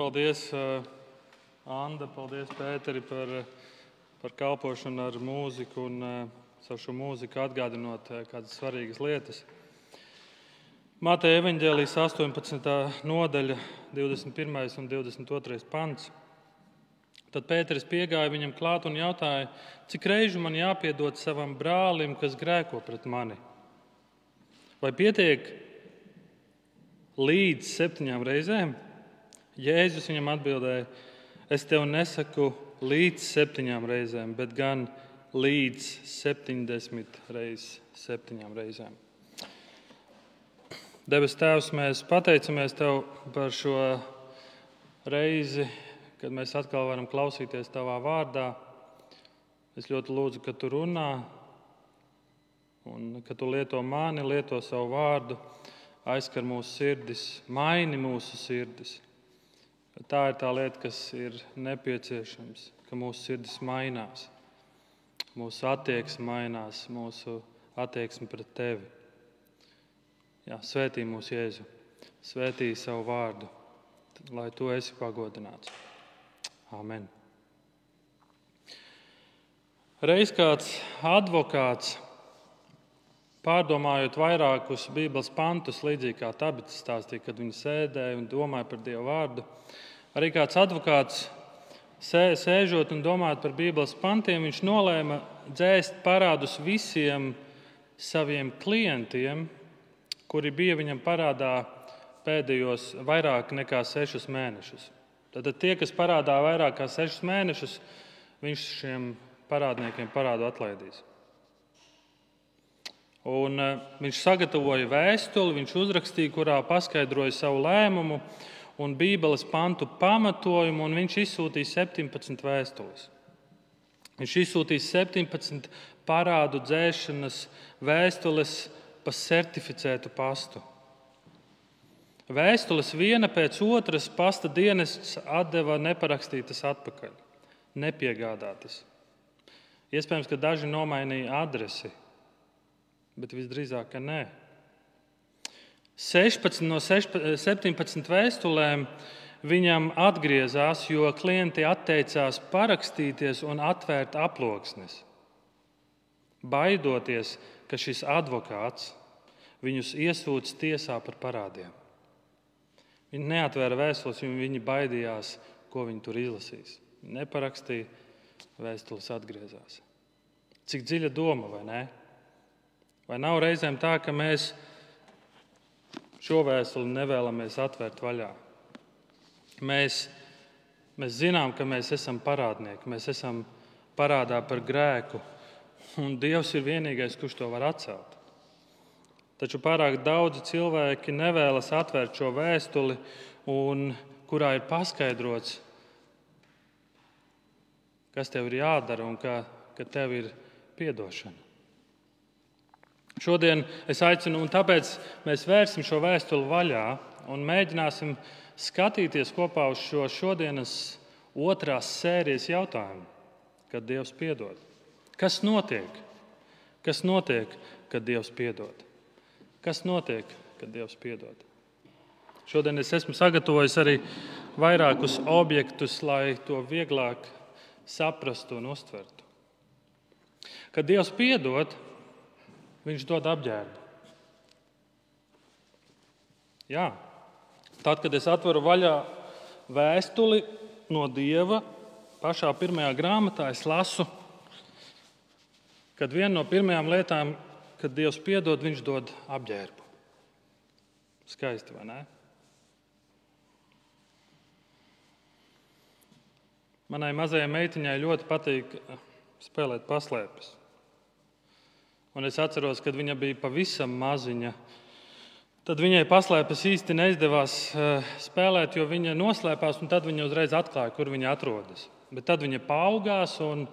Paldies, uh, Anna, paldies, Pēteri, par, par kalpošanu ar mūziku un uh, savu šo mūziku atgādinot kādas svarīgas lietas. Mateja evaņģēlijas 18. nodaļa, 21. un 22. pants. Tad Pēters piegāja viņam klāt un jautāja, cik reižu man jāpiedod savam brālim, kas grēko pret mani? Vai pietiek līdz septiņām reizēm? Jēzus viņam atbildēja, es tev nesaku līdz septiņām reizēm, bet gan līdz septiņdesmit reizes septiņām reizēm. Debes Tēvs, mēs pateicamies Tev par šo reizi, kad mēs atkal varam klausīties Tavā vārdā. Es ļoti lūdzu, ka Tu runā un ka Tu lieto mani, lieto savu vārdu, aizskar mūsu sirdis, maini mūsu sirdis. Tā ir tā lieta, kas ir nepieciešams, ka mūsu sirdis mainās, mūsu attieksme mainās, mūsu attieksme pret tevi. Jā, svētī mūsu Jēzu, svētī savu vārdu, lai tu esi pagodināts. Amen. Reiz kāds advokāts, pārdomājot vairākus Bībeles pantus, līdzīgi kā Tabits stāstīja, kad viņi sēdēja un domāja par Dieva vārdu, Arī kāds advokāts sēžot un domājot par Bībeles pantiem, viņš nolēma dzēst parādus visiem saviem klientiem, kuri bija viņam parādā pēdējos vairāk nekā sešus mēnešus. Tad tie, kas parādā vairāk nekā sešus mēnešus, viņš šiem parādniekiem parādu atlaidīs. Un, uh, viņš sagatavoja vēstuli, viņš uzrakstīja, kurā paskaidroja savu lēmumu un Bībeles pantu pamatojumu, un viņš izsūtīja 17 vēstules. Viņš izsūtīja 17 parādu dzēšanas vēstules pa certificētu pastu. Vēstules viena pēc otras pasta dienests atdeva neparakstītas atpakaļ, nepiegādātas. Iespējams, ka daži nomainīja adresi, bet visdrīzāk, ka nē. 16 no 17 vēstulēm viņam atgriezās, jo klienti atteicās parakstīties un atvērt aploksnes, baidoties, ka šis advokāts viņus iesūdz tiesā par parādiem. Viņi neatvēra vēstules, jo viņi baidījās, ko viņi tur izlasīs. Neparakstīja, vēstules atgriezās. Cik dziļa doma, vai ne? Vai nav reizēm tā, ka mēs šo vēstuli nevēlamies atvērt vaļā. Mēs, mēs zinām, ka mēs esam parādnieki, mēs esam parādā par grēku, un Dievs ir vienīgais, kurš to var atcelt. Taču pārāk daudzi cilvēki nevēlas atvērt šo vēstuli, kurā ir paskaidrots, kas tev ir jādara un ka, ka tev ir piedošana. Šodien es aicinu, un tāpēc mēs vērsim šo vēstuli vaļā un mēģināsim skatīties kopā uz šo šodienas otrās sērijas jautājumu, kad Dievs piedod. Kas notiek? Kas notiek, kad Dievs piedod? Kas notiek, kad Dievs piedod? Šodien es esmu sagatavojis arī vairākus objektus, lai to vieglāk saprastu un uztvertu. Kad Dievs piedod, Viņš dod apģērbu. Jā. Tad, kad es atveru vaļā vēstuli no Dieva, pašā pirmajā grāmatā es lasu, kad viena no pirmajām lietām, kad Dievs piedod, Viņš dod apģērbu. Skaisti, vai ne? Manai mazajai meitiņai ļoti patīk spēlēt paslēpes. Un es atceros, kad viņa bija pavisam maziņa. Tad viņai paslēpes īsti neizdevās eh, spēlēt, jo viņa noslēpās, un tad viņa uzreiz atklāja, kur viņa atrodas. Bet tad viņa paaugās, un,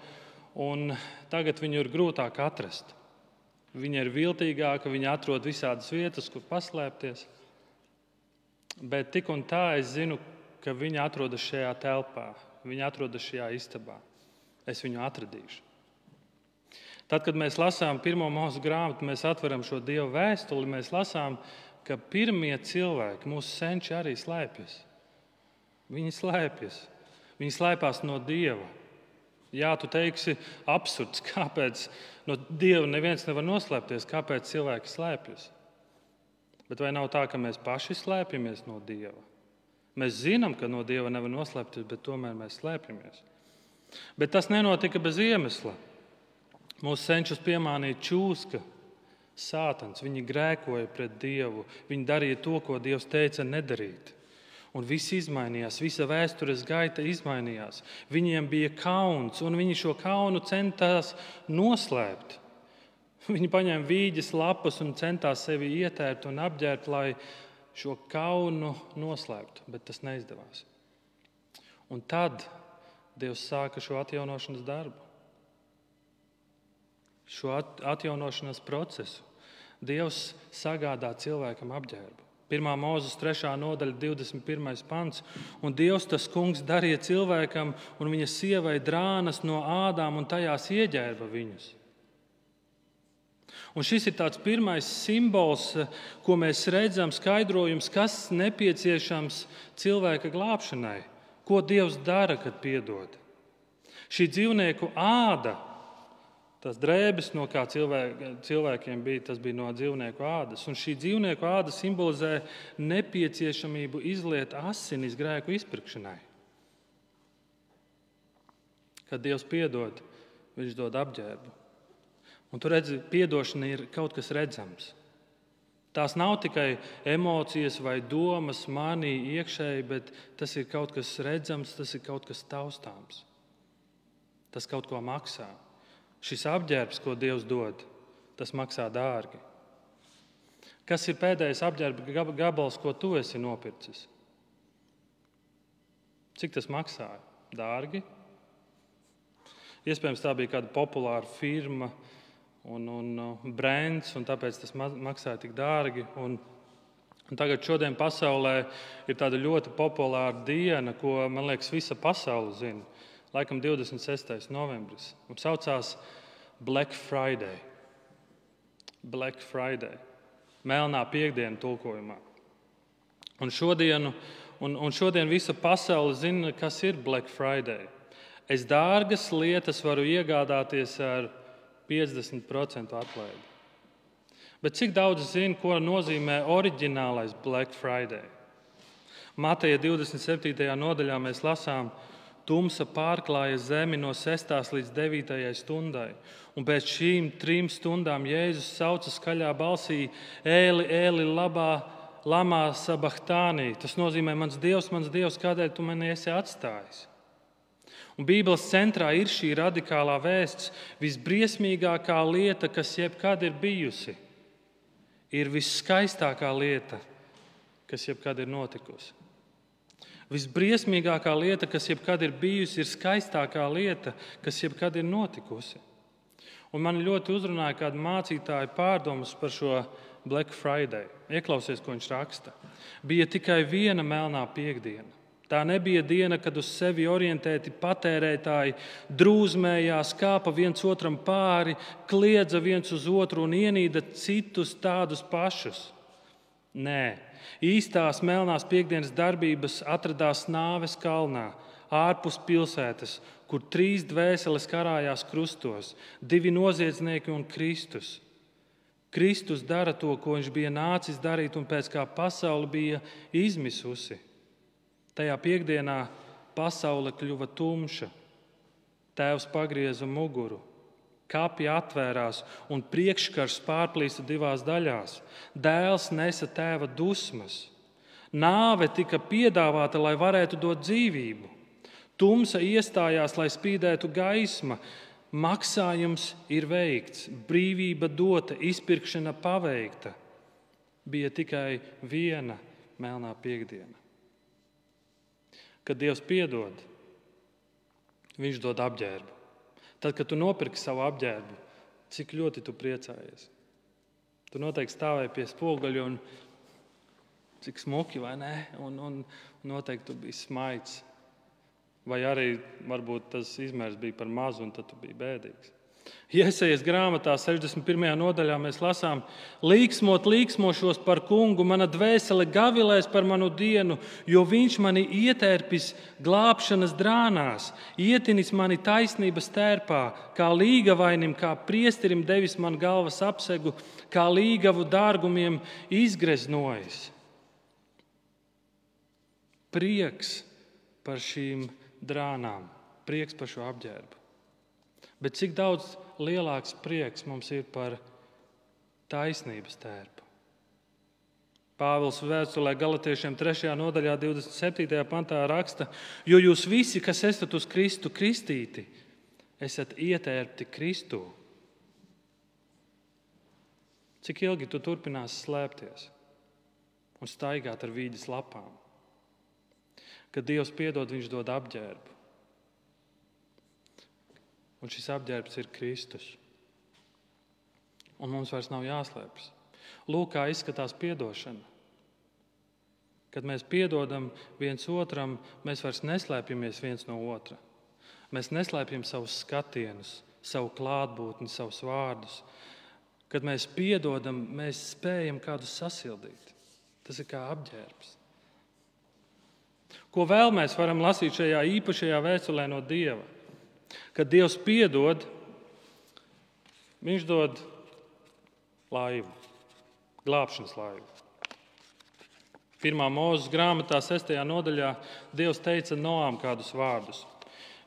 un tagad viņu ir grūtāk atrast. Viņa ir viltīgāka, viņa atrod visādas vietas, kur paslēpties. Bet tik un tā es zinu, ka viņa atrodas šajā telpā, viņa atrodas šajā istabā. Es viņu atradīšu. Tad, kad mēs lasām pirmo mūsu grāmatu, mēs atveram šo dievu vēstuli, mēs lasām, ka pirmie cilvēki, mūsu senči, arī slēpjas. Viņi slēpjas. Viņi slēpās no Dieva. Jā, tu teiksi, absurds, kāpēc no Dieva neviens nevar noslēpties, kāpēc cilvēki slēpjas. Bet vai nav tā, ka mēs paši slēpjamies no Dieva? Mēs zinām, ka no Dieva nevar noslēpties, bet tomēr mēs slēpjamies. Bet tas nenotika bez iemesla. Mūsu cenšas piemānīt čūska, sātans. Viņi grēkoja pret Dievu. Viņi darīja to, ko Dievs teica nedarīt. Un viss izmainījās, visa vēstures gaita izmainījās. Viņiem bija kauns, un viņi šo kaunu centās noslēpt. Viņi paņēma vīģes lapas un centās sevi ietērt un apģērbt, lai šo kaunu noslēptu, bet tas neizdevās. Un tad Dievs sāka šo atjaunošanas darbu, šo atjaunošanas procesu. Dievs sagādā cilvēkam apģērbu. 1. mūzes 3. nodaļa, 21. pants. Un Dievs tas kungs darīja cilvēkam un viņa sievai drānas no ādām un tajās ieģērba viņus. Un šis ir tāds pirmais simbols, ko mēs redzam, skaidrojums, kas nepieciešams cilvēka glābšanai, ko Dievs dara, kad piedod. Šī dzīvnieku āda Tas drēbes, no kā cilvēki, cilvēkiem bija, tas bija no dzīvnieku ādas. Un šī dzīvnieku āda simbolizē nepieciešamību izliet asinis grēku izpirkšanai. Kad Dievs piedod, Viņš dod apģērbu. Un tur redzi, piedošana ir kaut kas redzams. Tās nav tikai emocijas vai domas manī iekšēji, bet tas ir kaut kas redzams, tas ir kaut kas taustāms. Tas kaut ko maksā. Šis apģērbs, ko Dievs dod, tas maksā dārgi. Kas ir pēdējais apģērba gabals, ko tu esi nopircis? Cik tas maksāja? Dārgi. Iespējams, tā bija kāda populāra firma un, un brands, un tāpēc tas maksāja tik dārgi. Un, un tagad, šodien pasaulē, ir tāda ļoti populāra diena, ko man liekas, visa pasaule zina laikam 26. novembris. Mums saucās Black Friday. Black Friday. Melnā piekdiena tulkojumā. Un šodienu, un, un šodien visa pasaule zina, kas ir Black Friday. Es dārgas lietas varu iegādāties ar 50% atlaidi. Bet cik daudz zina, ko nozīmē oriģinālais Black Friday? Mateja 27. nodaļā mēs lasām, ka Tumsa pārklāja zemi no 6. līdz 9. stundai. Un pēc šīm trim stundām Jēzus sauca skaļā balsī: Ēli, ēli, labā, lamā sabahtānī. Tas nozīmē, mans Dievs, mans Dievs, kādēļ tu mani esi atstājis? Un Bībeles centrā ir šī radikālā vēsts, visbriesmīgākā lieta, kas jebkad ir bijusi. Ir viskaistākā lieta, kas jebkad ir notikusi. Visbriesmīgākā lieta, kas jebkad ir bijusi, ir skaistākā lieta, kas jebkad ir notikusi. Un man ļoti uzrunāja kāda mācītāja pārdomas par šo Black Friday. Ieklausies, ko viņš raksta. Bija tikai viena melnā piekdiena. Tā nebija diena, kad uz sevi orientēti patērētāji drūzmējās, kāpa viens otram pāri, kliedza viens uz otru un ienīda citus tādus pašus. Nē, Īstās melnās piekdienas darbības atradās Nāves kalnā, ārpus pilsētas, kur trīs dvēseles karājās krustos, divi noziedznieki un Kristus. Kristus dara to, ko viņš bija nācis darīt, un pēc kā pasaule bija izmisusi. Tajā piekdienā pasaule kļuva tumša. Tēvs pagrieza muguru, Kāpja atvērās un priekškars pārplīsa divās daļās. Dēls nesa tēva dusmas. Nāve tika piedāvāta, lai varētu dot dzīvību. Tumsa iestājās, lai spīdētu gaisma. Maksājums ir veikts, brīvība dota, izpirkšana paveikta. Bija tikai viena melnā piekdiena. Kad Dievs piedod, Viņš dod apģērbu. Tad, kad tu nopirki savu apģērbu, cik ļoti tu priecājies. Tu noteikti stāvēji pie spoguļa un cik smuki, vai ne? Un, un noteikti tu biji smaids. Vai arī varbūt tas izmērs bija par mazu un tad tu biji bēdīgs. Iesaistīts grāmatā, 61. nodaļā, mēs lasām, līksmot, līksmošos par kungu, mana dvēsele gavilēs par manu dienu, jo viņš mani ietērpis glābšanas drānās, ietinis mani taisnības tērpā, kā līgavainim, kā priesterim devis man galvas apsegu, kā līgavu dārgumiem izgreznojis. Prieks par šīm drānām, prieks par šo apģērbu. Bet cik daudz lielāks prieks mums ir par taisnības tērpu? Pāvils vēstulē Galatiešiem 3. nodaļā, 27. pantā raksta, jo jūs visi, kas esat uz Kristu kristīti, esat ietērpti Kristū. Cik ilgi tu turpināsi slēpties un staigāt ar vīdes lapām? Kad Dievs piedod, Viņš dod apģērbu. Un šis apģērbs ir Kristus. Un mums vairs nav jāslēpjas. Lūk, kā izskatās atdošana. Kad mēs piedodam viens otram, mēs vairs neslēpjamies viens no otra. Mēs neslēpjam savus skatienus, savu klātbūtni, savus vārdus. Kad mēs piedodam, mēs spējam kādu sasildīt. Tas ir kā apģērbs. Ko vēl mēs varam lasīt šajā īpašajā vēstulē no Dieva? Kad Dievs piedod, Viņš dod laivu, glābšanas laivu. Pirmā mūža grāmatā, 6. nodaļā, Dievs teica Noām kādus vārdus.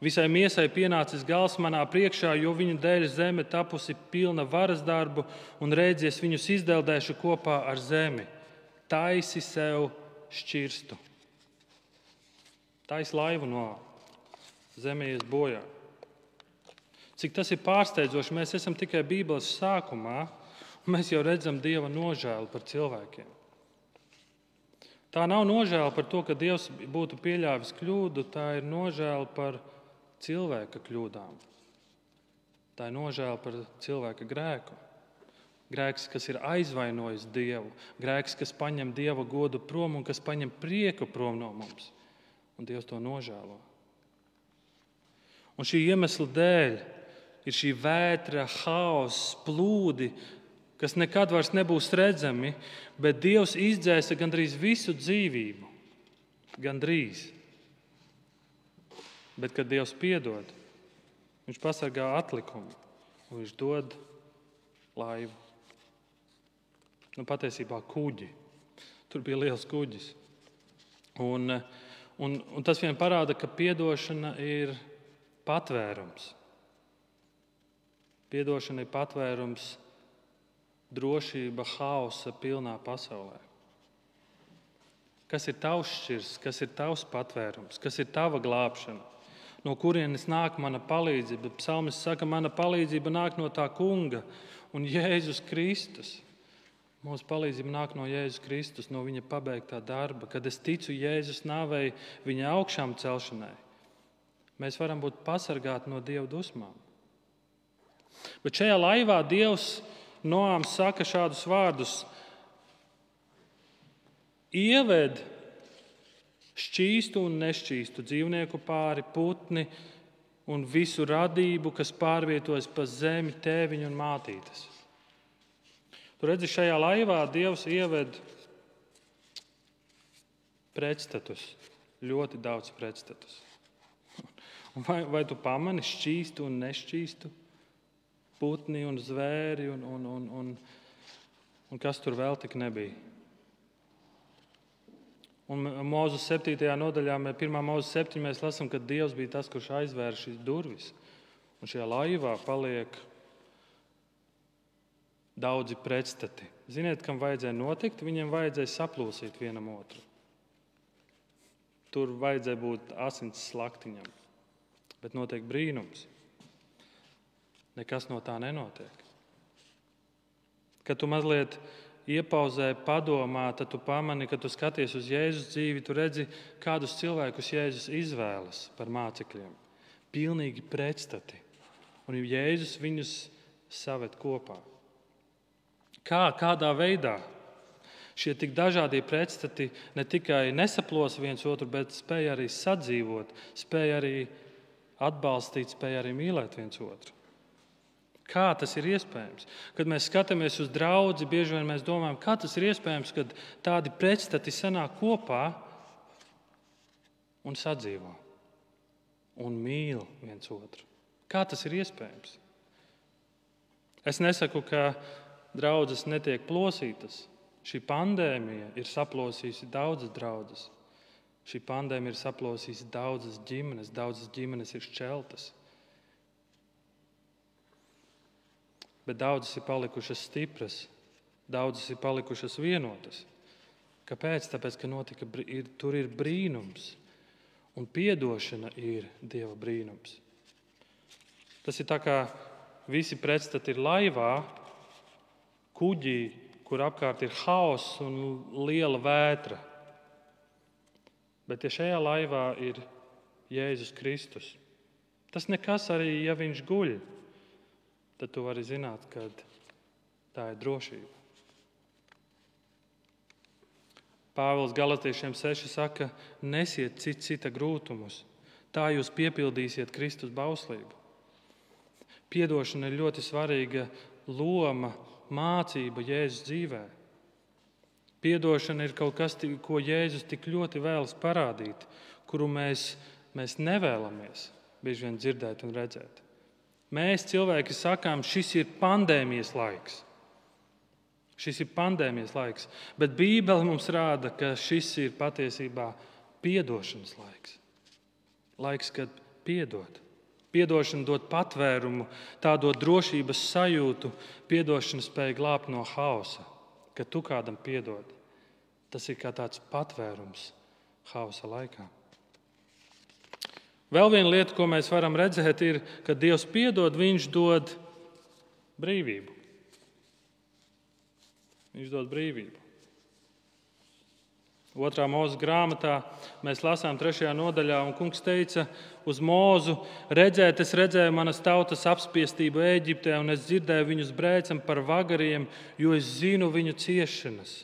Visai miesai pienācis gals manā priekšā, jo viņa dēļ zeme tapusi pilna varas darbu, un rēdzies viņus izdeldēšu kopā ar zemi. Taisi sev šķirstu. Taisi laivu no zemes bojā. Cik tas ir pārsteidzoši, mēs esam tikai Bībeles sākumā, un mēs jau redzam Dieva nožēlu par cilvēkiem. Tā nav nožēla par to, ka Dievs būtu pieļāvis kļūdu, tā ir nožēla par cilvēka kļūdām. Tā ir nožēla par cilvēka grēku. Grēks, kas ir aizvainojis Dievu, grēks, kas paņem Dieva godu prom un kas paņem prieku prom no mums. Un Dievs to nožēlo. Un šī iemesla dēļ ir šī vētra, haoss, plūdi, kas nekad vairs nebūs redzami, bet Dievs izdzēsa gandrīz visu dzīvību. Gandrīz. Bet, kad Dievs piedod, Viņš pasargā atlikumu un Viņš dod laivu. Nu, patiesībā kuģi. Tur bija liels kuģis. Un, un, un tas vien parāda, ka atdošana ir patvērums. Piedošana ir patvērums, drošība, hausa pilnā pasaulē. Kas ir tavs šķirs, kas ir tavs patvērums, kas ir tava glābšana? No kurienes nāk mana palīdzība? Psalmis saka, mana palīdzība nāk no tā kunga un Jēzus Kristus. Mūsu palīdzība nāk no Jēzus Kristus, no viņa pabeigtā darba. Kad es ticu Jēzus nāvei, viņa augšām celšanai, mēs varam būt pasargāti no Dieva dusmām. Bet šajā laivā Dievs Noām saka šādus vārdus: Ieved šķīstu un nešķīstu dzīvnieku pāri, putni un visu radību, kas pārvietojas pa zemi, tēviņu un mātītes. Tur redzi, šajā laivā Dievs ieved pretstatus, ļoti daudz pretstatus. Vai, vai tu pamani šķīstu un nešķīstu? Putni un zvēri un, un, un, un, un kas tur vēl tik nebija. Un Mūzes 7. nodaļā, 1. mūzes 7. mēs lasām, ka Dievs bija tas, kurš aizvēra šīs durvis. Un šajā laivā paliek daudzi pretstati. Ziniet, kam vajadzēja notikt? Viņiem vajadzēja saplūsīt vienam otru. Tur vajadzēja būt asins slaktiņam. Bet notiek brīnums nekas no tā nenotiek. Kad tu mazliet iepauzē, padomā, tad tu pamani, ka tu skaties uz Jēzus dzīvi, tu redzi, kādus cilvēkus Jēzus izvēlas par mācekļiem. Pilnīgi pretstati. Un Jēzus viņus saved kopā. Kā, kādā veidā šie tik dažādie pretstati ne tikai nesaplos viens otru, bet spēj arī sadzīvot, spēj arī atbalstīt, spēj arī mīlēt viens otru. Kā tas ir iespējams? Kad mēs skatāmies uz draugu, bieži vien mēs domājam, kā tas ir iespējams, kad tādi pretstati sanāk kopā un sadzīvo un mīl viens otru. Kā tas ir iespējams? Es nesaku, ka draudzes netiek plosītas. Šī pandēmija ir saplosījusi daudzas draudzes. Šī pandēmija ir saplosījusi daudzas ģimenes, daudzas ģimenes ir šķeltas. Bet daudzas ir palikušas stipras, daudzas ir palikušas vienotas. Kāpēc? Tāpēc, ka notika, ir, tur ir brīnums, un atdošana ir Dieva brīnums. Tas ir tā kā visi pretstati ir laivā, kuģī, kur apkārt ir haoss un liela vētra. Bet ja šajā laivā ir Jēzus Kristus, tas nekas arī, ja viņš guļ tad tu vari zināt, ka tā ir drošība. Pāvils Galatiešiem 6 saka, nesiet cita, cita grūtumus, tā jūs piepildīsiet Kristus bauslību. Piedošana ir ļoti svarīga loma, mācība Jēzus dzīvē. Piedošana ir kaut kas, ko Jēzus tik ļoti vēlas parādīt, kuru mēs, mēs nevēlamies bieži vien dzirdēt un redzēt. Mēs cilvēki sakām, šis ir pandēmijas laiks. Šis ir pandēmijas laiks, bet Bībele mums rāda, ka šis ir patiesībā piedošanas laiks. Laiks, kad piedod. Piedošana dod patvērumu, tā dod drošības sajūtu, piedošana spēja glābt no hausa, kad tu kādam piedod. Tas ir kā tāds patvērums hausa laikā. Vēl viena lieta, ko mēs varam redzēt, ir, ka Dievs piedod, Viņš dod brīvību. Viņš dod brīvību. Otrā mūža grāmatā mēs lasām trešajā nodaļā, un kungs teica uz mūzu: Redzēt, es redzēju manas tautas apspiestību Eģiptē, un es dzirdēju viņus brēcam par vagariem, jo es zinu viņu ciešanas.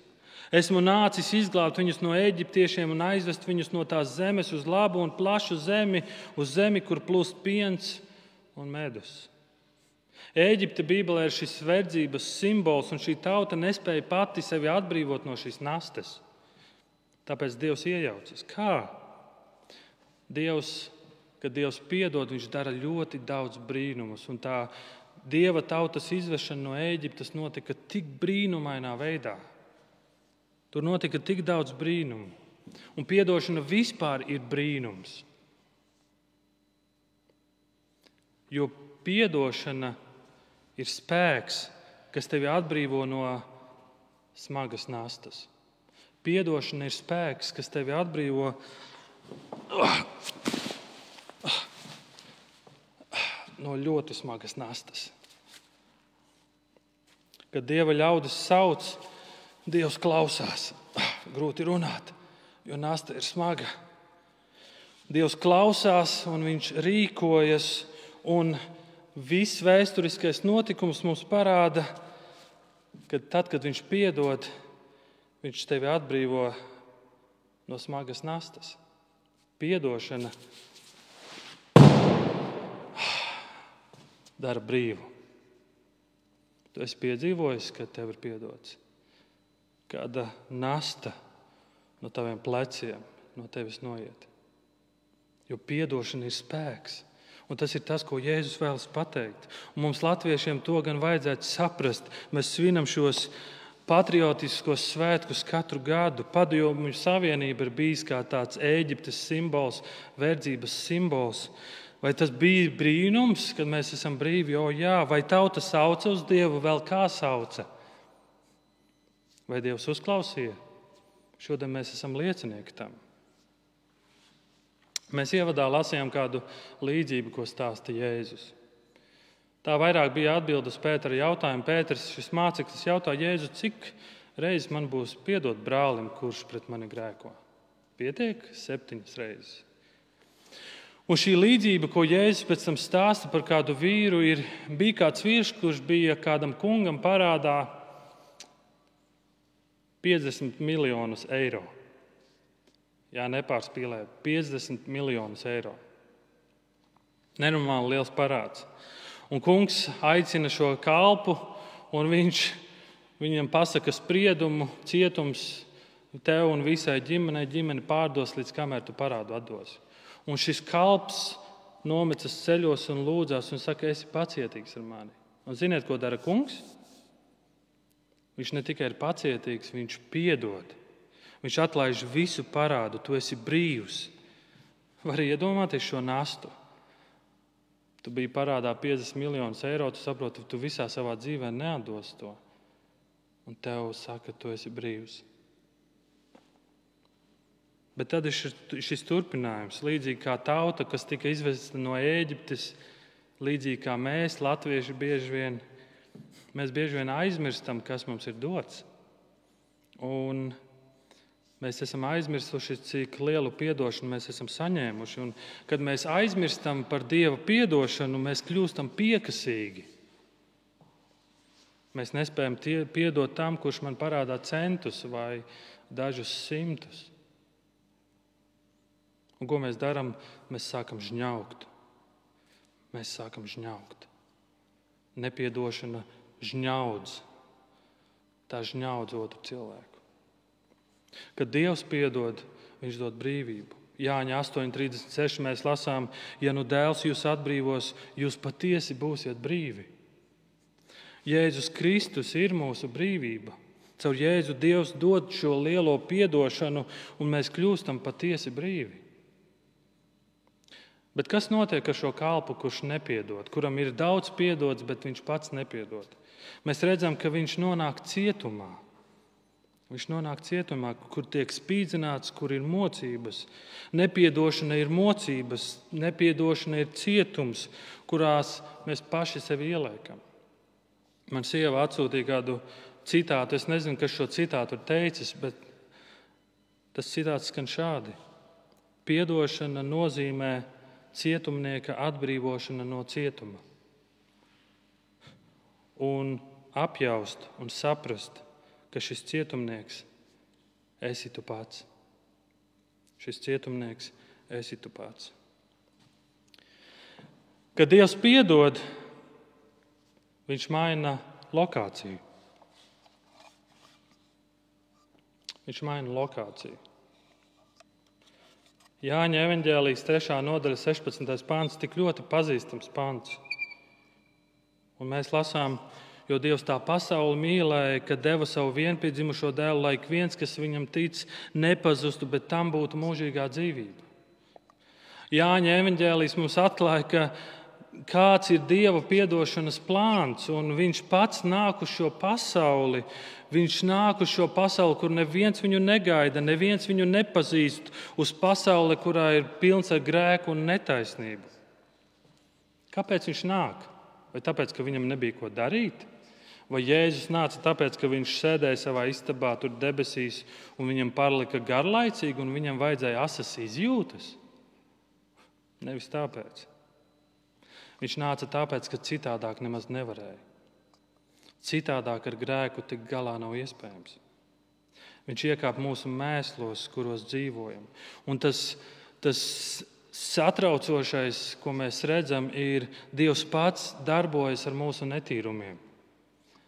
Esmu nācis izglābt viņus no eģiptiešiem un aizvest viņus no tās zemes uz labu un plašu zemi, uz zemi, kur plūst piens un medus. Eģipte Bībelē ir šis verdzības simbols, un šī tauta nespēja pati sevi atbrīvot no šīs nastes. Tāpēc Dievs iejaucas. Kā? Dievs, kad Dievs piedod, Viņš dara ļoti daudz brīnumus. Un tā Dieva tautas izvešana no Eģiptes notika tik brīnumainā veidā. Tur notika tik daudz brīnumu. Un atdošana vispār ir brīnums. Jo atdošana ir spēks, kas tevi atbrīvo no smagas nastas. Piedošana ir spēks, kas tevi atbrīvo no ļoti smagas nastas. Kad dieva ļaudis sauc, Dievs klausās. Grūti runāt, jo nasta ir smaga. Dievs klausās un viņš rīkojas, un viss vēsturiskais notikums mums parāda, ka tad, kad viņš piedod, viņš tevi atbrīvo no smagas nastas. Piedošana dara brīvu. Tu esi piedzīvojis, ka tev ir piedots kāda nasta no taviem pleciem no tevis noiet. Jo piedošana ir spēks. Un tas ir tas, ko Jēzus vēlas pateikt. Un mums, latviešiem, to gan vajadzētu saprast. Mēs svinam šos patriotiskos svētkus katru gadu. Padomju Savienība ir bijis kā tāds Eģiptes simbols, verdzības simbols. Vai tas bija brīnums, kad mēs esam brīvi? Jo jā, vai tauta sauca uz Dievu, vēl kā sauca? Vai Dievs uzklausīja? Šodien mēs esam liecinieki tam. Mēs ievadā lasījām kādu līdzību, ko stāsta Jēzus. Tā vairāk bija atbilde uz Pētera jautājumu. Pēters, šis māceklis, jautā Jēzu, cik reizes man būs piedot brālim, kurš pret mani grēko? Pietiek septiņas reizes. Un šī līdzība, ko Jēzus pēc tam stāsta par kādu vīru, ir, bija kāds vīrs, kurš bija kādam kungam parādā 50 miljonus eiro. Jā, nepārspīlēt, 50 miljonus eiro. Nenormāli liels parāds. Un kungs aicina šo kalpu, un viņš viņam pasaka spriedumu, cietums tev un visai ģimenei. Ģimene pārdos līdz kamēr tu parādu atdosi. Un šis kalps nomecas ceļos un lūdzās un saka, esi pacietīgs ar mani. Un ziniet, ko dara kungs? Viņš ne tikai ir pacietīgs, viņš piedod. Viņš atlaiž visu parādu, tu esi brīvs. Var iedomāties šo nastu. Tu biji parādā 50 miljonus eiro, tu saproti, tu visā savā dzīvē neatdos to. Un tev saka, tu esi brīvs. Bet tad ir šis turpinājums. Līdzīgi kā tauta, kas tika izvesta no Ēģiptes, līdzīgi kā mēs, Latvieši, bieži vien, mēs bieži vien aizmirstam, kas mums ir dots. Un Mēs esam aizmirsuši, cik lielu atdošanu mēs esam saņēmuši. Un, kad mēs aizmirstam par Dieva atdošanu, mēs kļūstam piekasīgi. Mēs nespējam piedot tam, kurš man parādā centus vai dažus simtus. Un ko mēs darām? Mēs sākam žņaukt. Mēs sākam žņaukt. Nepiedošana žņaudz. Tā žņaudz otru cilvēku. Kad Dievs piedod, Viņš dod brīvību. Jāņa 8,36 mēs lasām, ja nu dēls jūs atbrīvos, jūs patiesi būsiet brīvi. Jēzus Kristus ir mūsu brīvība. Caur Jēzu Dievs dod šo lielo atdošanu, un mēs kļūstam patiesi brīvi. Bet kas notiek ar šo kalpu, kurš nepiedod, kuram ir daudz piedots, bet viņš pats nepiedod? Mēs redzam, ka viņš nonāk cietumā. Viņš nonāk cietumā, kur tiek spīdzināts, kur ir mocības. Nepiedošana ir mocības, nepiedošana ir cietums, kurās mēs paši sevi ieliekam. Man sieva atsūtīja kādu citātu. Es nezinu, kas šo citātu ir teicis, bet tas citāts skan šādi: Piedošana nozīmē cietumnieka atbrīvošana no cietuma. Un apjaust un saprast, ka šis cietumnieks esi tu pats. Šis cietumnieks esi tu pats. Kad Dievs piedod, Viņš maina lokāciju. Viņš maina lokāciju. Jāņa evanģēlijas 3. nodaļa, 16. pāns, tik ļoti pazīstams pāns. Un mēs lasām, Jo Dievs tā pasauli mīlēja, ka deva savu vienpiedzimušo dēlu, lai ik viens, kas viņam tic, nepazustu, bet tam būtu mūžīgā dzīvība. Jāņa evanģēlijas mums atklāja, ka kāds ir Dieva atdošanas plāns, un Viņš pats nāk uz šo pasauli. Viņš nāk uz šo pasauli, kur neviens viņu negaida, neviens viņu nepazīst, uz pasauli, kurā ir pilns ar grēku un netaisnību. Kāpēc viņš nāk? Vai tāpēc, ka viņam nebija ko darīt? Vai Jēzus nāca tāpēc, ka viņš sēdēja savā istabā, tur debesīs, un viņam pārlika garlaicīgi, un viņam vajadzēja asas izjūtas? Nevis tāpēc. Viņš nāca tāpēc, ka citādāk nemaz nevarēja. Citādāk ar grēku tik galā nav iespējams. Viņš iekāpa mūsu mēslos, kuros dzīvojam. Un tas, tas satraucošais, ko mēs redzam, ir Dievs pats darbojas ar mūsu netīrumiem.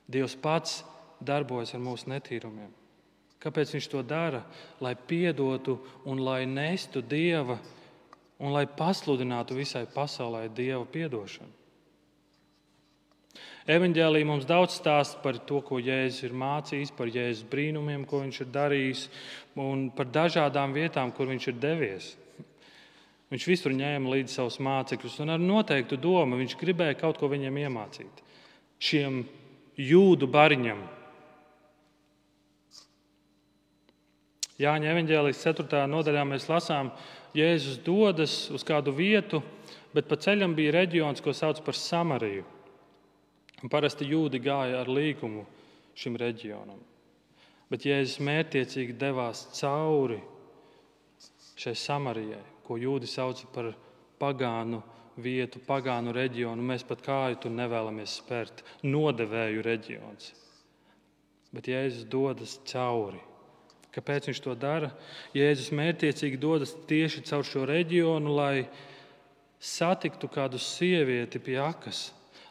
Dievs pats darbojas ar mūsu netīrumiem. Kāpēc viņš to dara? Lai piedotu un lai nestu Dieva un lai pasludinātu visai pasaulē Dieva piedošanu. Evangelija mums daudz stāsta par to, ko Jēzus ir mācījis, par Jēzus brīnumiem, ko viņš ir darījis, un par dažādām vietām, kur viņš ir devies. Viņš visur ņēma līdzi savus mācekļus, un ar noteiktu domu viņš gribēja kaut ko viņiem iemācīt. Šiem jūdu bariņam. Jāņa evanģēlijas 4. nodaļā mēs lasām, Jēzus dodas uz kādu vietu, bet pa ceļam bija reģions, ko sauc par Samariju. Un parasti jūdi gāja ar līkumu šim reģionam. Bet Jēzus mērķiecīgi devās cauri šai Samarijai, ko jūdi sauc par pagānu vietu, pagānu reģionu. Mēs pat kāju tur nevēlamies spērt. Nodevēju reģions. Bet Jēzus dodas cauri. Kāpēc viņš to dara? Jēzus mērķiecīgi dodas tieši caur šo reģionu, lai satiktu kādu sievieti pie akas,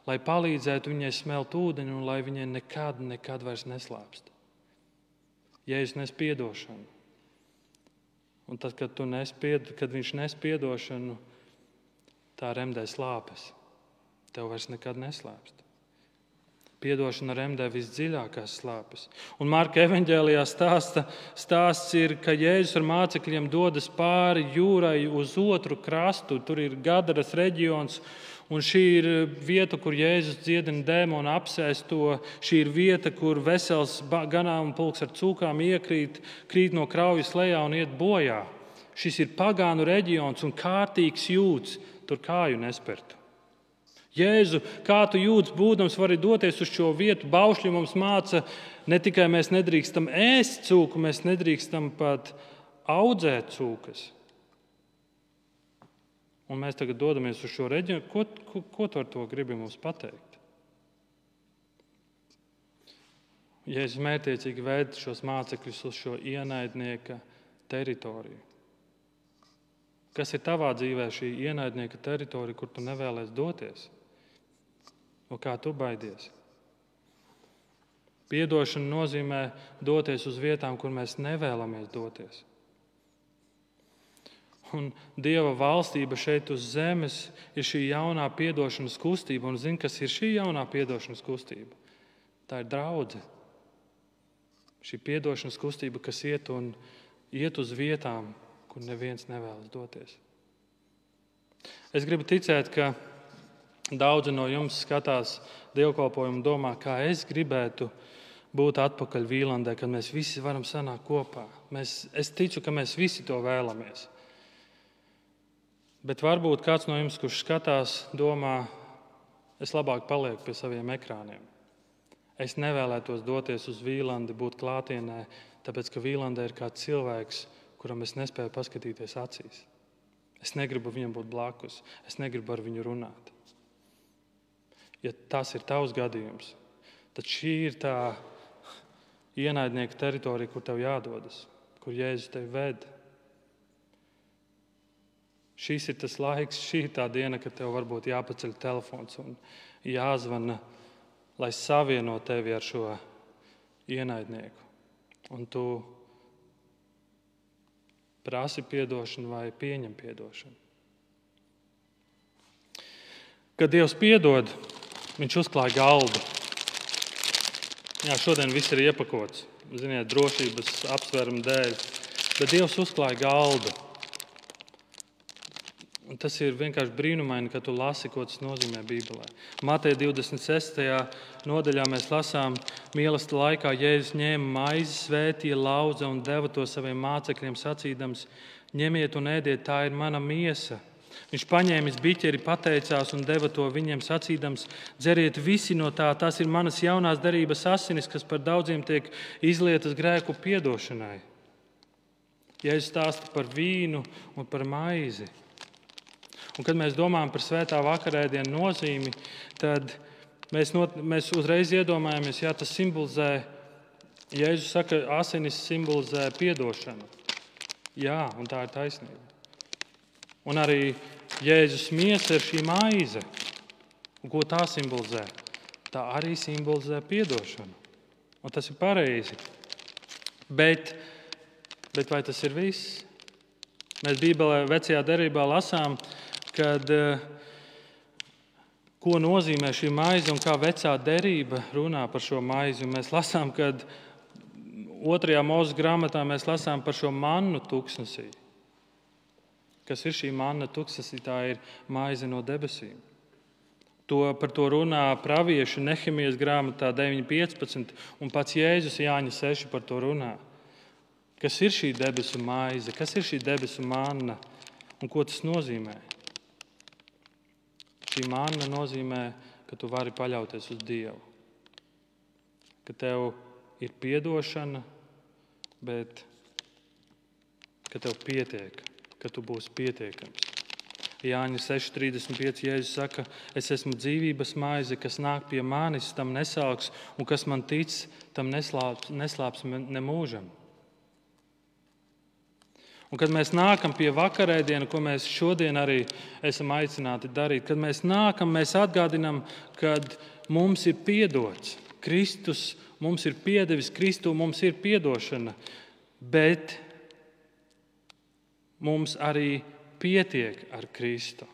lai palīdzētu viņai smelt ūdeni un lai viņai nekad, nekad vairs neslāpst. Jēzus nes piedošanu. Un tad, kad, nespied, kad viņš nes piedošanu, tā remdē slāpes. Tev vairs nekad neslāpst. Piedošana remdē visdziļākās slāpes. Un Marka evanģēlijā stāsta, stāsts ir, ka Jēzus ar mācekļiem dodas pāri jūrai uz otru krastu. Tur ir Gadaras reģions, un šī ir vieta, kur Jēzus dziedina dēmonu apsēsto. Šī ir vieta, kur vesels ganāmu pulks ar cūkām iekrīt, krīt no kraujas lejā un iet bojā. Šis ir pagānu reģions un kārtīgs jūts, tur kāju nespertu. Jēzu, kā tu jūties, būdams, vari doties uz šo vietu. Baušļi mums māca, ne tikai mēs nedrīkstam ēst cūku, mēs nedrīkstam pat audzēt cūkas. Un mēs tagad dodamies uz šo reģionu. Ko, ko, ko tu ar to gribi mums pateikt? Jēzus mērķiecīgi veid šos mācekļus uz šo ienaidnieka teritoriju. Kas ir tavā dzīvē šī ienaidnieka teritorija, kur tu nevēlies doties? No kā tu baidies? Piedošana nozīmē doties uz vietām, kur mēs nevēlamies doties. Un Dieva valstība šeit uz zemes ir šī jaunā piedošanas kustība. Un zini, kas ir šī jaunā piedošanas kustība? Tā ir draudzene. Šī piedošanas kustība, kas iet, un, iet uz vietām, kur neviens nevēlas doties. Es gribu ticēt, ka Daudzi no jums skatās dievkalpojumu domā, kā es gribētu būt atpakaļ Vīlandē, kad mēs visi varam sanākt kopā. Mēs, es ticu, ka mēs visi to vēlamies. Bet varbūt kāds no jums, kurš skatās, domā, es labāk palieku pie saviem ekrāniem. Es nevēlētos doties uz Vīlandi, būt klātienē, tāpēc ka Vīlandē ir kāds cilvēks, kuram es nespēju paskatīties acīs. Es negribu viņam būt blakus, es negribu ar viņu runāt ja tas ir tavs gadījums, tad šī ir tā ienaidnieka teritorija, kur tev jādodas, kur Jēzus tevi ved. Šis ir tas laiks, šī ir tā diena, kad tev varbūt jāpaceļ telefons un jāzvana, lai savieno tevi ar šo ienaidnieku. Un tu prasi atdošanu vai pieņem atdošanu. Kad Dievs piedod, Viņš uzklāja galdu. Jā, šodien viss ir iepakots, ziniet, drošības apsvērumu dēļ. Bet Dievs uzklāja galdu. Un tas ir vienkārši brīnumaini, ka tu lasi, ko tas nozīmē Bībelē. Mateja 26. nodaļā mēs lasām, mīlestības laikā Jēzus ņēma maizi, svētīja, lauza un deva to saviem mācekļiem, sacīdams: Ņemiet un ēdiet, tā ir mana miesa Viņš paņēma biķeri, pateicās un deva to viņiem sacīdams: Dzeriet visi no tā, tas ir manas jaunās darības asinis, kas par daudziem tiek izlietas grēku piedošanai. Ja es stāstu par vīnu un par maizi, un kad mēs domājam par svētā vakarēdienu nozīmi, tad mēs, not, mēs uzreiz iedomājamies, ka tas simbolizē, Jēzus saka, asinis simbolizē piedošanu. Jā, un tā ir taisnība. Un arī Jēzus miesa ir šī maize. Un ko tā simbolizē? Tā arī simbolizē atdošanu. Un tas ir pareizi. Bet, bet vai tas ir viss? Mēs Bībelē, vecajā derībā lasām, kad, ko nozīmē šī maize un kā vecā derība runā par šo maizi. Un mēs lasām, ka otrajā mūža grāmatā mēs lasām par šo mannu tūkstnesī. Kas ir šī manna tuksnesī? Tā ir maize no debesīm. To, par to runā pravieši Nehemijas grāmatā 9.15. un pats Jēzus Jāņa 6 par to runā. Kas ir šī debesu maize, kas ir šī debesu manna un ko tas nozīmē? Šī manna nozīmē, ka tu vari paļauties uz Dievu. Ka tev ir atdošana, bet ka tev pietiek ka tu būsi pietiekams. Jāņa 6,35. Jēzus saka, es esmu dzīvības maize, kas nāk pie manis, tam nesauks, un kas man tic, tam neslāps, neslāps ne mūžam. Un kad mēs nākam pie vakarēdiena, ko mēs šodien arī esam aicināti darīt, kad mēs nākam, mēs atgādinām, ka mums ir piedots. Kristus mums ir piedevis, Kristu mums ir piedošana, bet mums arī pietiek ar Kristu.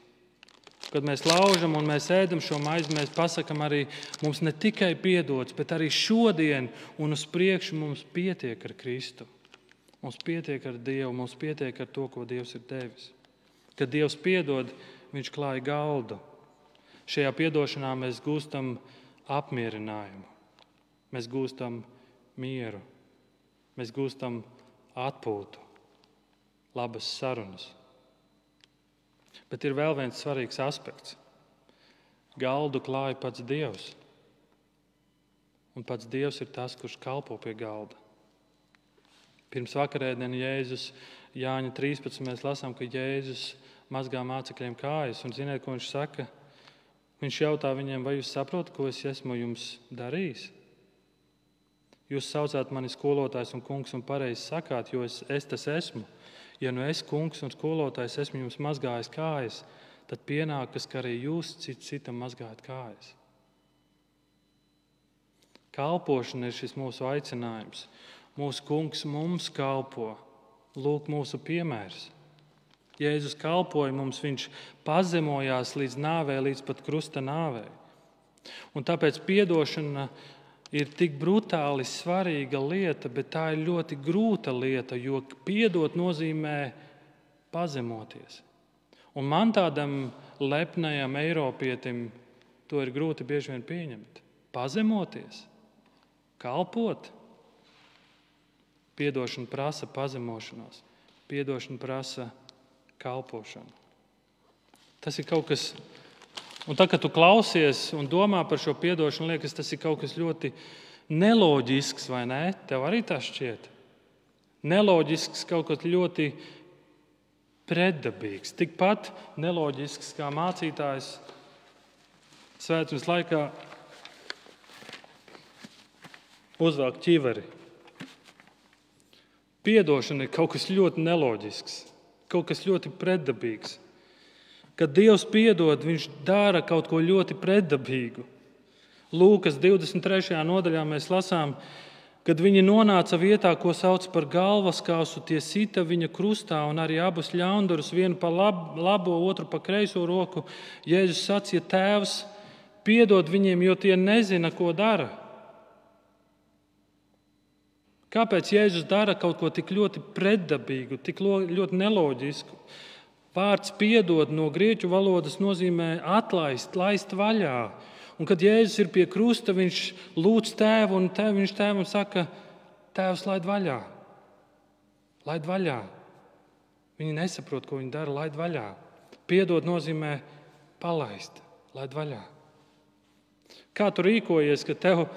Kad mēs laužam un mēs ēdam šo maizi, mēs pasakām arī, mums ne tikai piedots, bet arī šodien un uz priekšu mums pietiek ar Kristu. Mums pietiek ar Dievu, mums pietiek ar to, ko Dievs ir devis. Kad Dievs piedod, Viņš klāja galdu. Šajā piedošanā mēs gūstam apmierinājumu, mēs gūstam mieru, mēs gūstam atpūtu, labas sarunas. Bet ir vēl viens svarīgs aspekts. Galdu klāja pats Dievs. Un pats Dievs ir tas, kurš kalpo pie galda. Pirms vakarēdienas Jēzus Jāņa 13. mēs lasām, ka Jēzus mazgā mācekļiem kājas. Un ziniet, ko viņš saka? Viņš jautā viņiem, vai jūs saprotat, ko es esmu jums darījis? Jūs saucāt mani skolotājs un kungs un pareizi sakāt, jo es, es tas esmu. Ja nu es, kungs un skolotājs, esmu jums mazgājis kājas, tad pienākas, ka arī jūs cit, citam mazgājat kājas. Kalpošana ir šis mūsu aicinājums. Mūsu kungs mums kalpo. Lūk, mūsu piemērs. Jēzus kalpoja mums, viņš pazemojās līdz nāvei, līdz pat krusta nāvei. Un tāpēc atdošana ir tik brutāli svarīga lieta, bet tā ir ļoti grūta lieta, jo piedot nozīmē pazemoties. Un man tādam lepnajam Eiropietim to ir grūti bieži vien pieņemt. Pazemoties, kalpot. Piedošana prasa pazemošanos, piedošana prasa kalpošanu. Tas ir kaut kas, un tad, kad tu klausies un domā par šo piedošanu, liekas, tas ir kaut kas ļoti neloģisks, vai ne? Tev arī tas šķiet. Neloģisks, kaut kas ļoti pretdabīgs. Tikpat neloģisks kā mācītājs svētdienas laikā uzvelk ķiveri. Piedošana ir kaut kas ļoti neloģisks, kaut kas ļoti pretdabīgs. Kad Dievs piedod, Viņš dara kaut ko ļoti pretdabīgu. Lūkas 23. nodaļā mēs lasām, kad viņi nonāca vietā, ko sauc par galvaskausu, tie sita viņa krustā un arī abus ļaundurus, vienu pa lab, labo, otru pa kreiso roku. Jēzus sacīja, Tēvs, piedod viņiem, jo tie nezina, ko dara. Kāpēc Jēzus dara kaut ko tik ļoti pretdabīgu, tik ļoti neloģisku? Vārds piedod no grieķu valodas nozīmē atlaist, laist vaļā. Un, kad Jēzus ir pie krusta, viņš lūdz tēvu, un tēv, viņš tēvam saka, Tēvs, laid vaļā. Laid vaļā. Viņi nesaprot, ko viņi dara, laid vaļā. Piedod nozīmē palaist, laid vaļā. Kā tu rīkojies, ka tev?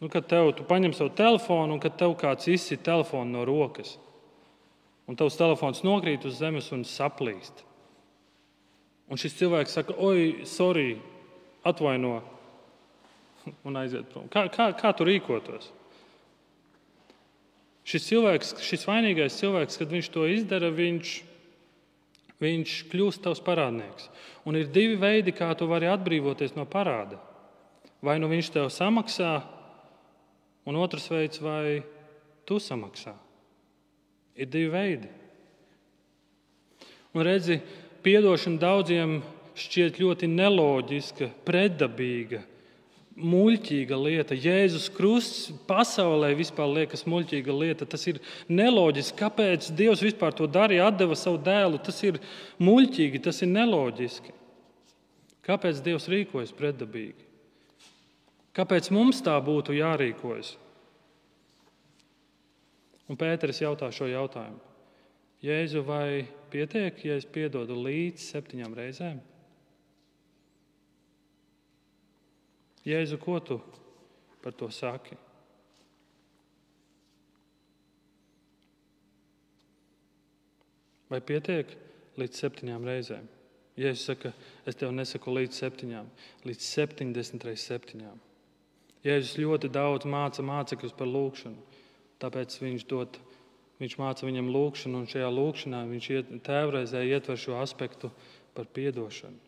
Nu, kad tev, tu paņem savu telefonu un kad tev kāds izsit telefonu no rokas, un tavs telefons nokrīt uz zemes un saplīst. Un šis cilvēks saka, oi, sorry, atvaino, un aiziet prom. Kā, kā, kā tu rīkotos? Šis cilvēks, šis vainīgais cilvēks, kad viņš to izdara, viņš, viņš kļūst tavs parādnieks. Un ir divi veidi, kā tu vari atbrīvoties no parāda. Vai nu viņš tev samaksā, Un otrs veids, vai tu samaksā. Ir divi veidi. Un redzi, piedošana daudziem šķiet ļoti neloģiska, pretdabīga, muļķīga lieta. Jēzus Krusts pasaulē vispār liekas muļķīga lieta. Tas ir neloģiski. Kāpēc Dievs vispār to darīja, deva savu dēlu? Tas ir muļķīgi, tas ir neloģiski. Kāpēc Dievs rīkojas pretdabīgi? Kāpēc mums tā būtu jārīkojas? Un Pēters jautā šo jautājumu. Jēzu, vai pietiek, ja es piedodu līdz septiņām reizēm? Jēzu, ko tu par to saki? Vai pietiek līdz septiņām reizēm? Jēzus saka, es tev nesaku līdz septiņām, līdz septiņdesmit reizes septiņām. Jēzus ļoti daudz māca mācekļus par lūgšanu. Tāpēc viņš, dod, Viņš māca viņam lūgšanu, un šajā lūgšanā viņš iet, tēvreizē ietver šo aspektu par piedošanu.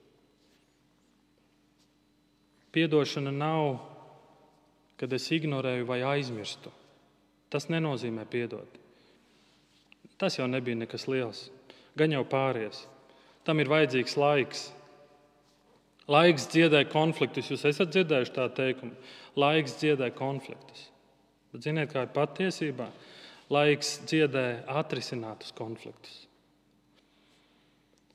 Piedošana nav, kad es ignorēju vai aizmirstu. Tas nenozīmē piedot. Tas jau nebija nekas liels. Gan jau pāries. Tam ir vajadzīgs laiks. Laiks dziedē konfliktus. Jūs esat dzirdējuši tādu teikumu. Laiks dziedē konfliktus. Bet ziniet, kā ir patiesībā? Laiks dziedē atrisinātus konfliktus.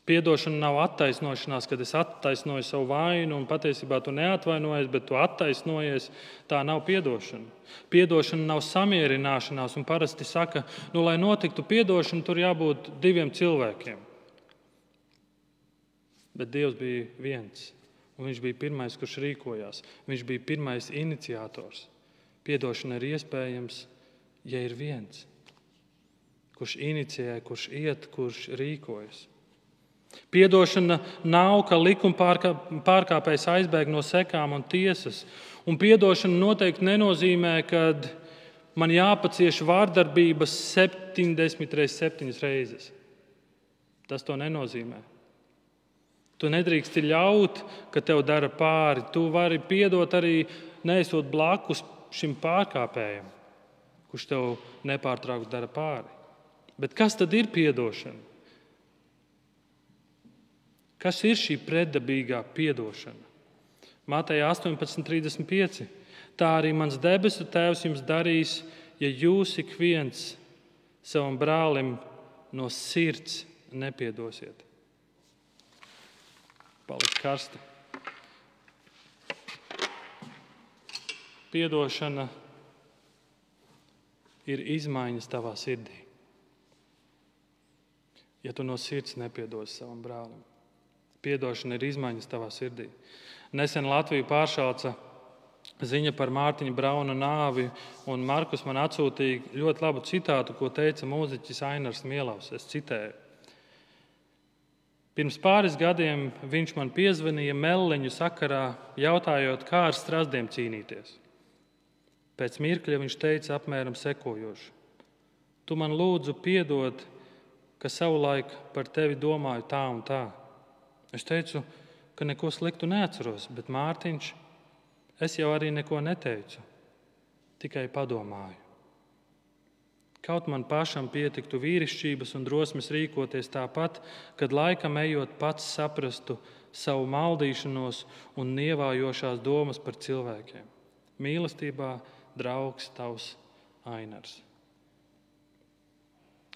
Piedošana nav attaisnošanās, kad es attaisnoju savu vainu, un patiesībā tu neatvainojies, bet tu attaisnojies. Tā nav piedošana. Piedošana nav samierināšanās, un parasti saka, nu, lai notiktu piedošana, tur jābūt diviem cilvēkiem. Bet Dievs bija viens, un Viņš bija pirmais, kurš rīkojās. Viņš bija pirmais iniciators. Piedošana ir iespējams, ja ir viens, kurš inicijē, kurš iet, kurš rīkojas. Piedošana nav, ka likuma pārkāpējs aizbēg no sekām un tiesas. Un piedošana noteikti nenozīmē, ka man jāpacieš vārdarbības 70 reizes, 7 reizes. Tas to nenozīmē. Tu nedrīkst ļaut, ka tev dara pāri. Tu vari piedot arī neesot blakus šim pārkāpējam, kurš tev nepārtraukti dara pāri. Bet kas tad ir piedošana? Kas ir šī pretdabīgā piedošana? Mātejā 18,35. Tā arī mans debesu Tēvs jums darīs, ja jūs ik viens savam brālim no sirds nepiedosiet. Paliks karsti. Piedošana ir izmaiņas tavā sirdī. Ja tu no sirds nepiedosi savam brālim, Piedošana ir izmaiņas tavā sirdī. Nesen Latviju pāršāca ziņa par Mārtiņa Brauna nāvi, un Markus man atsūtīja ļoti labu citātu, ko teica mūziķis Ainars Mielavs. Es citēju. Pirms pāris gadiem viņš man piezvanīja meliņu sakarā, jautājot, kā ar strazdiem cīnīties. Pēc mirkļa viņš teica apmēram sekojošu: Tu man lūdzu piedot, ka savulaik par tevi domāju tā un tā. Es teicu, ka neko sliktu neatceros, bet Mārtiņš, es jau arī neko neteicu, tikai padomāju. Kaut man pašam pietiktu vīrišķības un drosmes rīkoties tāpat, kad laikam ejot pats saprastu savu maldīšanos un nievājošās domas par cilvēkiem. Mīlestībā draugs tavs Ainars.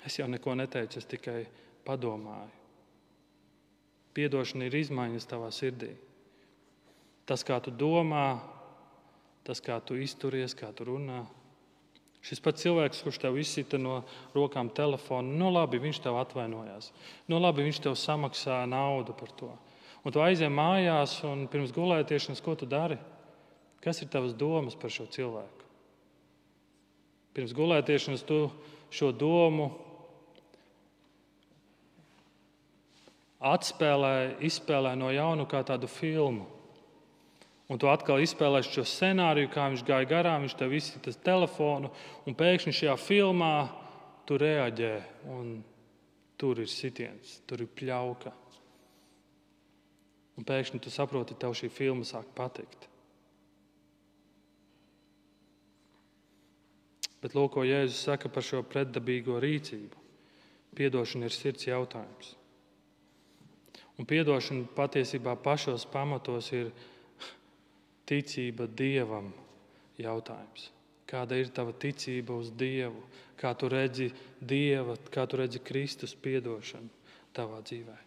Es jau neko neteicu, es tikai padomāju. Piedošana ir izmaiņas tavā sirdī. Tas, kā tu domā, tas, kā tu izturies, kā tu runā. Šis pats cilvēks, kurš tev izsita no rokām telefonu, nu labi, viņš tev atvainojās. Nu labi, viņš tev samaksā naudu par to. Un tu aizej mājās, un pirms gulētiešanas, ko tu dari? Kas ir tavas domas par šo cilvēku? Pirms gulētiešanas tu šo domu atspēlē, izspēlē no jauna kā tādu filmu. Un tu atkal izspēlēsi šo scenāriju, kā viņš gāja garām, viņš tev izsita telefonu, un pēkšņi šajā filmā tu reaģē, tur ir sitiens, tur ir pļauka. Un pēkšņi tu saproti, tev šī filma sāk patikt. Bet lūk, ko Jēzus saka par šo pretdabīgo rīcību. Piedošana ir sirds jautājums. Un piedošana patiesībā pašos pamatos ir ticība Dievam jautājums. Kāda ir tava ticība uz Dievu? Kā tu redzi Dieva, kā tu redzi Kristus piedošanu tavā dzīvē?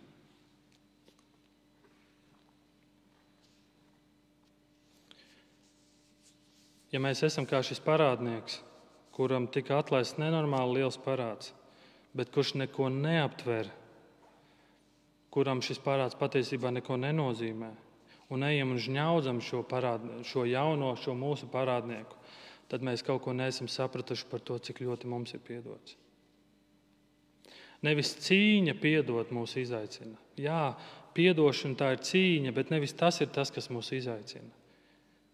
Ja mēs esam kā šis parādnieks, kuram tika atlaists nenormāli liels parāds, bet kurš neko neaptver kuram šis parāds patiesībā neko nenozīmē, un ejam un žņaudzam šo, parād, šo jauno, šo mūsu parādnieku, tad mēs kaut ko neesam sapratuši par to, cik ļoti mums ir piedots. Nevis cīņa piedot mūs izaicina. Jā, piedošana tā ir cīņa, bet nevis tas ir tas, kas mūs izaicina.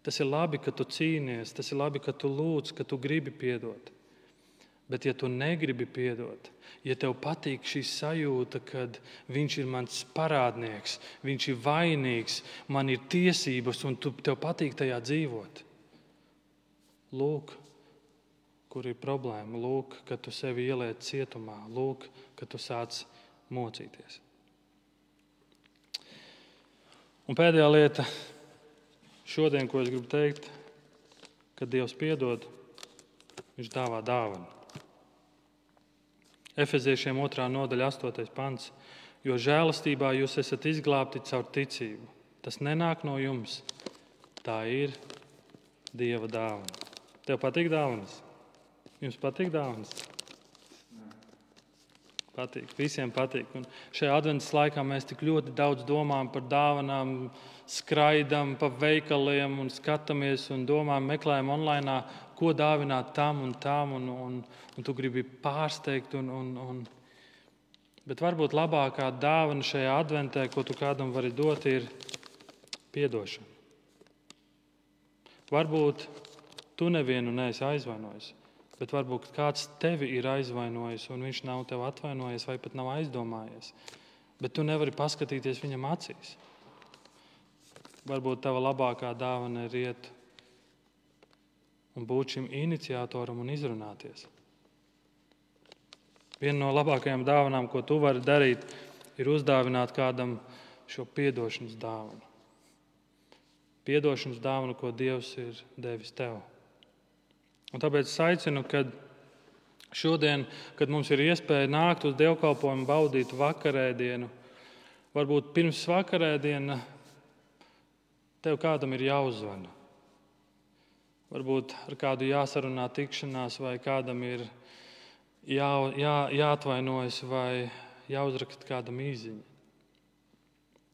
Tas ir labi, ka tu cīnies, tas ir labi, ka tu lūdz, ka tu gribi piedot. Bet, ja tu negribi piedot, ja tev patīk šī sajūta, ka viņš ir mans parādnieks, viņš ir vainīgs, man ir tiesības, un tu, tev patīk tajā dzīvot, lūk, kur ir problēma. Lūk, kad tu sevi ieliec cietumā, lūk, kad tu sāc mocīties. Un pēdējā lieta šodien, ko es gribu teikt, kad Dievs piedod, Viņš dāvā dāvanu. Efeziešiem 2. nodaļa, 8. pants. Jo žēlastībā jūs esat izglābti caur ticību. Tas nenāk no jums. Tā ir Dieva dāvana. Tev patīk dāvanas? Jums patīk dāvanas? Patīk, visiem patīk. Un šajā adventas laikā mēs tik ļoti daudz domājam par dāvanām, skraidām pa veikaliem un skatāmies un domājam, meklējam online, ko dāvināt tam un tam, un, un, un tu gribi pārsteigt. Un, un, un. Bet varbūt labākā dāvana šajā adventē, ko tu kādam vari dot, ir atdošana. Varbūt tu nevienu neesi aizvainojis. Bet varbūt kāds tevi ir aizvainojis, un viņš nav tevi atvainojis vai pat nav aizdomājies. Bet tu nevari paskatīties viņam acīs. Varbūt tava labākā dāvana ir iet un būt šim iniciatoram un izrunāties. Viena no labākajām dāvanām, ko tu vari darīt, ir uzdāvināt kādam šo atdošanas dāvanu. Piedošanas dāvanu, ko Dievs ir devis tev. Un tāpēc es aicinu, ka šodien, kad mums ir iespēja nākt uz dievkalpojumu, baudīt vakarēdienu, varbūt pirms vakarēdiena tev kādam ir jāuzvana. Varbūt ar kādu jāsarunā tikšanās, vai kādam ir jā, jā, jāatvainojas, vai jāuzraksta kādam īziņa.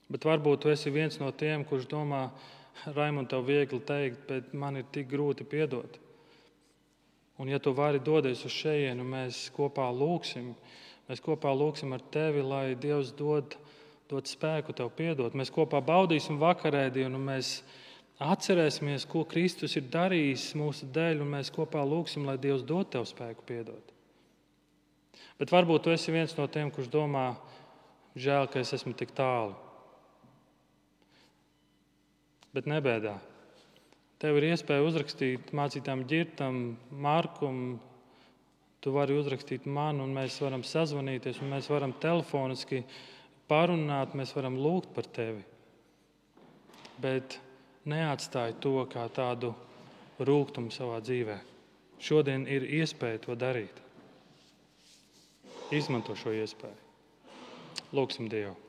Bet varbūt tu esi viens no tiem, kurš domā, Raimond, tev viegli teikt, bet man ir tik grūti piedot. Un, ja tu vari doties uz šejienu, mēs kopā lūgsim, mēs kopā lūgsim ar tevi, lai Dievs dod, dod spēku tev piedot. Mēs kopā baudīsim vakarēdienu, un mēs atcerēsimies, ko Kristus ir darījis mūsu dēļ, un mēs kopā lūgsim, lai Dievs dod tev spēku piedot. Bet varbūt tu esi viens no tiem, kurš domā, žēl, ka es esmu tik tālu. Bet nebēdā. Tev ir iespēja uzrakstīt mācītājam ģirtam, Markum. Tu vari uzrakstīt man, un mēs varam sazvanīties, un mēs varam telefoniski parunāt, mēs varam lūgt par tevi. Bet neatstāj to kā tādu rūkumu savā dzīvē. Šodien ir iespēja to darīt. Izmanto šo iespēju. Lūksim Dievu!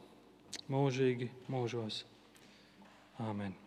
mūžīgi mūžos. Āmen!